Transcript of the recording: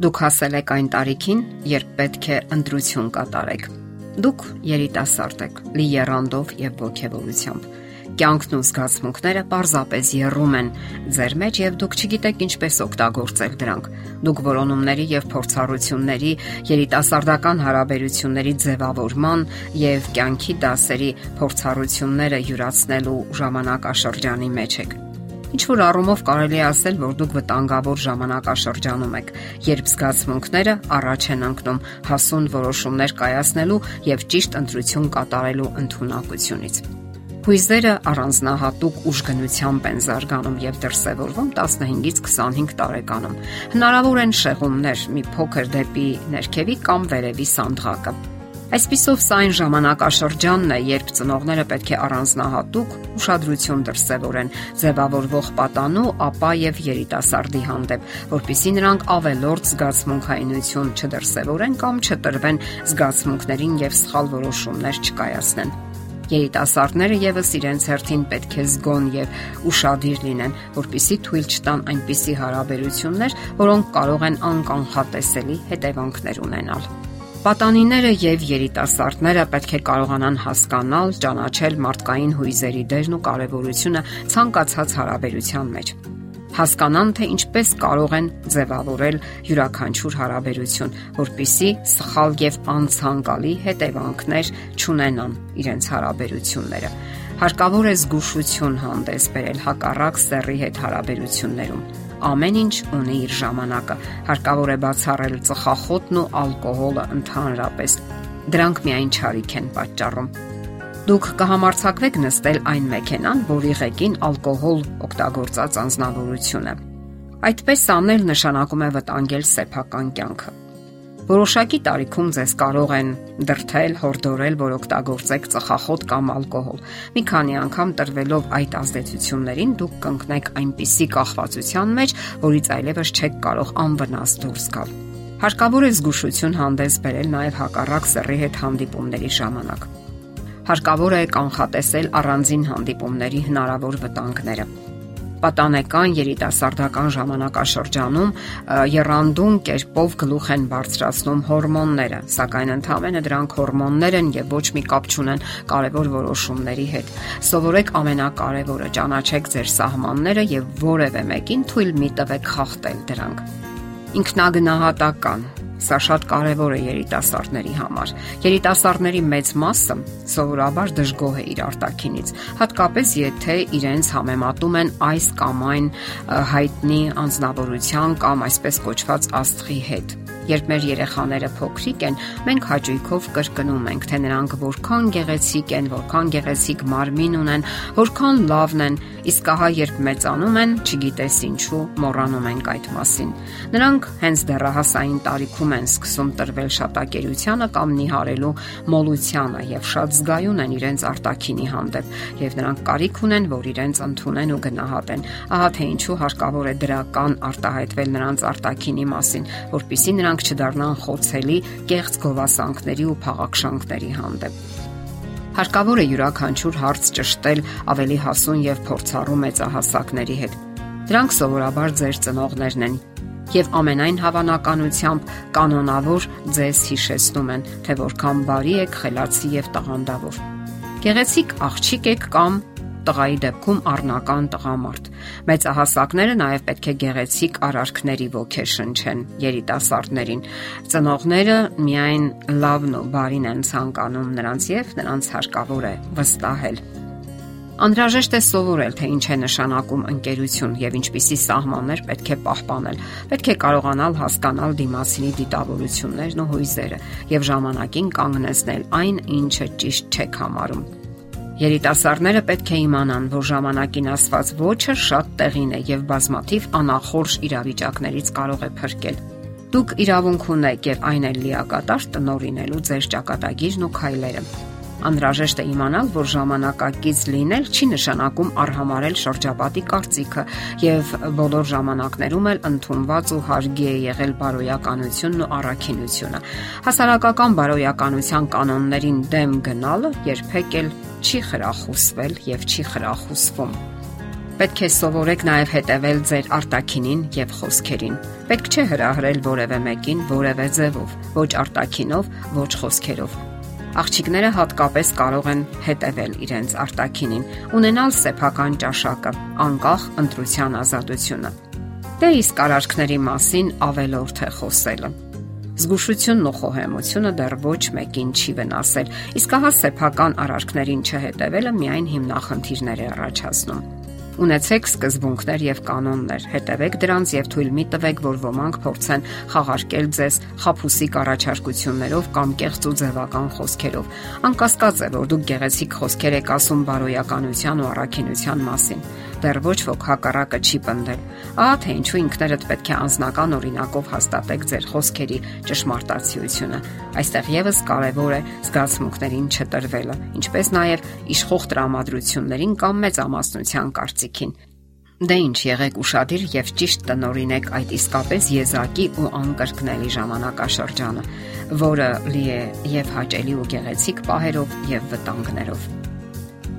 Դուք հասել եք այն տարիքին, երբ պետք է ընտրություն կատարեք։ Դուք երիտասարդ եք, լի երանդով եւ ողջավորությամբ։ Կյանքն ու զգացմունքները պարզապես երում են ձեր մեջ եւ դուք չգիտեք ինչպես օգտագործել դրանք։ Դուք որոնումների եւ փորձառությունների, երիտասարդական հարաբերությունների ձևավորման եւ կյանքի դասերի փորձառությունները յուրացնելու ժամանակաշրջանի մեջ եք Ինչ որ առումով կարելի է ասել, որ դուք վտանգավոր ժամանակաշրջանում եք, երբ զգացմունքները առաջ են ընկնում հասուն որոշումներ կայացնելու եւ ճիշտ ընտրություն կատարելու ընտունակությունից։ Հույզերը առանձնահատուկ ուժգնությամբ են զարգանում եւ դրսեւորվում 15-ից 25 տարեկանում։ Հնարավոր են շեղումներ՝ մի փոքր դեպի ներքևի կամ վերևի սանդղակը Այսպիսով սա այն ժամանակաշրջանն է, երբ ծնողները պետք է առանձնահատուկ ուշադրություն դրսևորեն ձևավորվող պատանու, ապա եւ երիտասարդի հանդեպ, որpիսի նրանք ավելորդ զգացմունքայինություն չդրսևորեն կամ չտրվեն զգացմունքներին եւ սխալ որոշումներ չկայացնեն երիտասարդները եւս իրենց հերթին պետք է զգոն եւ ուշադիր լինեն, որpիսի թույլ չտան այնպիսի հարաբերություններ, որոնք կարող են անկանխատեսելի հետևանքներ ունենալ։ Պատանիները եւ երիտասարդները պետք է կարողանան հասկանալ, ճանաչել մարդկային հույզերի դերն ու կարեւորությունը ցանկացած հարաբերության մեջ հասկանան թե ինչպես կարող են ձևավորել յուրաքանչյուր հարաբերություն, որpիսի սխալ եւ անցանկալի հետևանքներ չունենան իրենց հարաբերությունները։ Հարկավոր է զգուշություն հանդես բերել հակառակ սեռի հետ հարաբերություններում Ամեն ինչ ունի իր ժամանակը։ Հարկավոր է բացառել ծխախոտն ու ալկոհոլը ընդհանրապես։ Դրանք միայն չարիք են պատճառում։ Դուք կհամարցակվեք նստել այն մեքենան, որի ղեկին ալկոհոլ օգտագործած անznավորությունը։ Այդպես անել նշանակում է վտանգել սեփական կյանքը։ Որոշակի տարիքում ձեզ կարող են դրթել, հորդորել, որ օգտագործեք ծխախոտ կամ ալկոհոլ։ Մի քանի անգամ տրվելով այդ ազդեցություններին դուք կընկնեք այնպիսի կախվածության մեջ, որից այլևս չեք կարող անվնաս դուրս գալ։ Հարկավոր է զգուշություն հանդես բերել նաև հակառակ սեռի հետ հանդիպումների ժամանակ։ Հարկավոր է կանխատեսել առանձին հանդիպումների հնարավոր վտանգները պատանեկան երիտասարդական ժամանակաշրջանում երանդուն կերպով գլուխ են բարձրացնում հորմոնները, սակայն ընդհանրապես դրանք հորմոններ են եւ ոչ մի կապ չունեն կարևոր որոշումների հետ։ Սովորեք ամենակարևորը՝ ճանաչեք ձեր սահմանները եւ որևէ մեկին թույլ մի տվեք խախտել դրանք։ Ինքնագնահատական Սա շատ կարևոր է երիտասարդների համար։ Երիտասարդների մեծ մասը սովորաբար դժգոհ է իր արտակինից, հատկապես եթե իրենց համեմատում են այս կամ այն հայտնի անznավորության կամ այսպես կոչված աստղի հետ երբ մեր երեխաները փոքրիկ են, մենք հաճույքով կրկնում ենք, թե նրանք որքան գեղեցիկ են, որքան գեղեցիկ մարմին ունեն, որքան լավն են, իսկ ահա երբ մեծանում են, չգիտես ինչու, մոռանում ենք այդ մասին։ Նրանք հենց դեռահասային տարիքում են սկսում տրվել շատակերությանը կամ նիհարելու մոլությանը եւ շատ զգայուն են իրենց արտակինի հանդեպ եւ նրանք կարիք ունեն, որ իրենց ընդունեն ու գնահատեն։ Ահա թե ինչու հարկավոր է դրական արտահայտվել նրանց արտակինի մասին, որpիսի նրանք նրանք չդառնան խոցելի կեղծ գովասանքների ու փաղաքշանքների հանդեպ։ Հարկավոր է յուրաքանչյուր հարց ճշտել ավելի հասուն եւ փորձառու մեծահասակների հետ։ Դրանք սովորաբար ձեր ծնողներն են եւ ամենայն հավանականությամբ կանոնավոր ձեզ հիշեցնում են, թե որքան բարի եք, խելացի եւ տաղանդավոր։ Գեղեցիկ աղջիկ եք կամ տղայի դեպքում առնական տղամարդ։ Մեծահասակները նաև պետք է գեղեցիկ արարքների ոգեշնչեն երիտասարդներին։ Ծնողները միայն լավն ու բարին են ցանկանում նրանց եւ նրանց հարկավոր է վստահել։ Անհրաժեշտ է սովորել, թե ինչ է նշանակում ընկերություն եւ ինչպիսի սահմաններ պետք է պահպանել։ Պետք է կարողանալ հասկանալ դիմացինի դիտավորություններն ու հույզերը եւ ժամանակին կանգնեցնել այն, ինչը ճիշտ չեք համարում Երիտասարդները պետք է իմանան, որ ժամանակին ասված ոչը շատ տեղին է եւ բազմաթիվ անախորժ իրավիճակներից կարող է փրկել։ Դուք իրավունք ունեք եւ այն էլ լիակատար տնորինելու ձեր ճակատագիրն ու քայլերը։ Անհրաժեշտ է իմանալ, որ ժամանակակից լինել չի նշանակում արհամարել շրջապատի կարծիքը եւ բոլոր ժամանակներում էլ ընդունված ու հարգի է եղել բարոյականությունն ու առաքինությունը։ Հասարակական բարոյականության կանոններին դեմ գնալը երբեք էլ չի խրախուսվել եւ չի խրախուսվում։ Պետք է սովորեք նաև հետևել ձեր արտակինին եւ խոսքերին։ Պետք չէ հրահրել որևէ մեկին որևէ ձևով, ոչ արտակինով, ոչ խոսքերով։ Աղջիկները հատկապես կարող են հետևել իրենց արտակինին, ունենալ սեփական ճաշակը, անկախ ընտրության ազատությունը։ Դե իսկ արարքների մասին ավելորդ է խոսելը։ Զգուշությունն ու խոհեմությունը դեռ ոչ մեկին չի վնասել, իսկ հա սեփական արարքներին չհետևելը միայն հիմնախնդիրներ է առաջացնում Ունեցեք սկզբունքներ եւ կանոններ։ Հետևեք դրանց եւ թույլ մի տվեք, որ ոմանք փորձեն խաղարկել ձեզ խափուսիկ առաջարկություններով կամ կեղծ ու ձևական խոսքերով։ Անկասկած է, որ դուք գեղեցիկ խոսքեր եք ասում բարոյականության ու առաքինության մասին դեռ ոչ ոք հակառակը չի պնդել։ Ահա թե ինչու ինքներդ պետք է անznական օրինակով հաստատեք ձեր խոսքերի ճշմարտացիությունը։ Այստեղ եւս կարևոր է զգացմունքներին չտրվելը, ինչպես նաեւ իշխող տրամադրություններին կամ մեծամասնության կարծիքին։ Դե ինչ եղեք ուրախadir եւ ճիշտ տնորինեք այդ իսկապես եզակի ու անկրկնելի ժամանակաշրջանը, որը լի է եւ հաճելի ու գեղեցիկ պահերով եւ վտանգներով։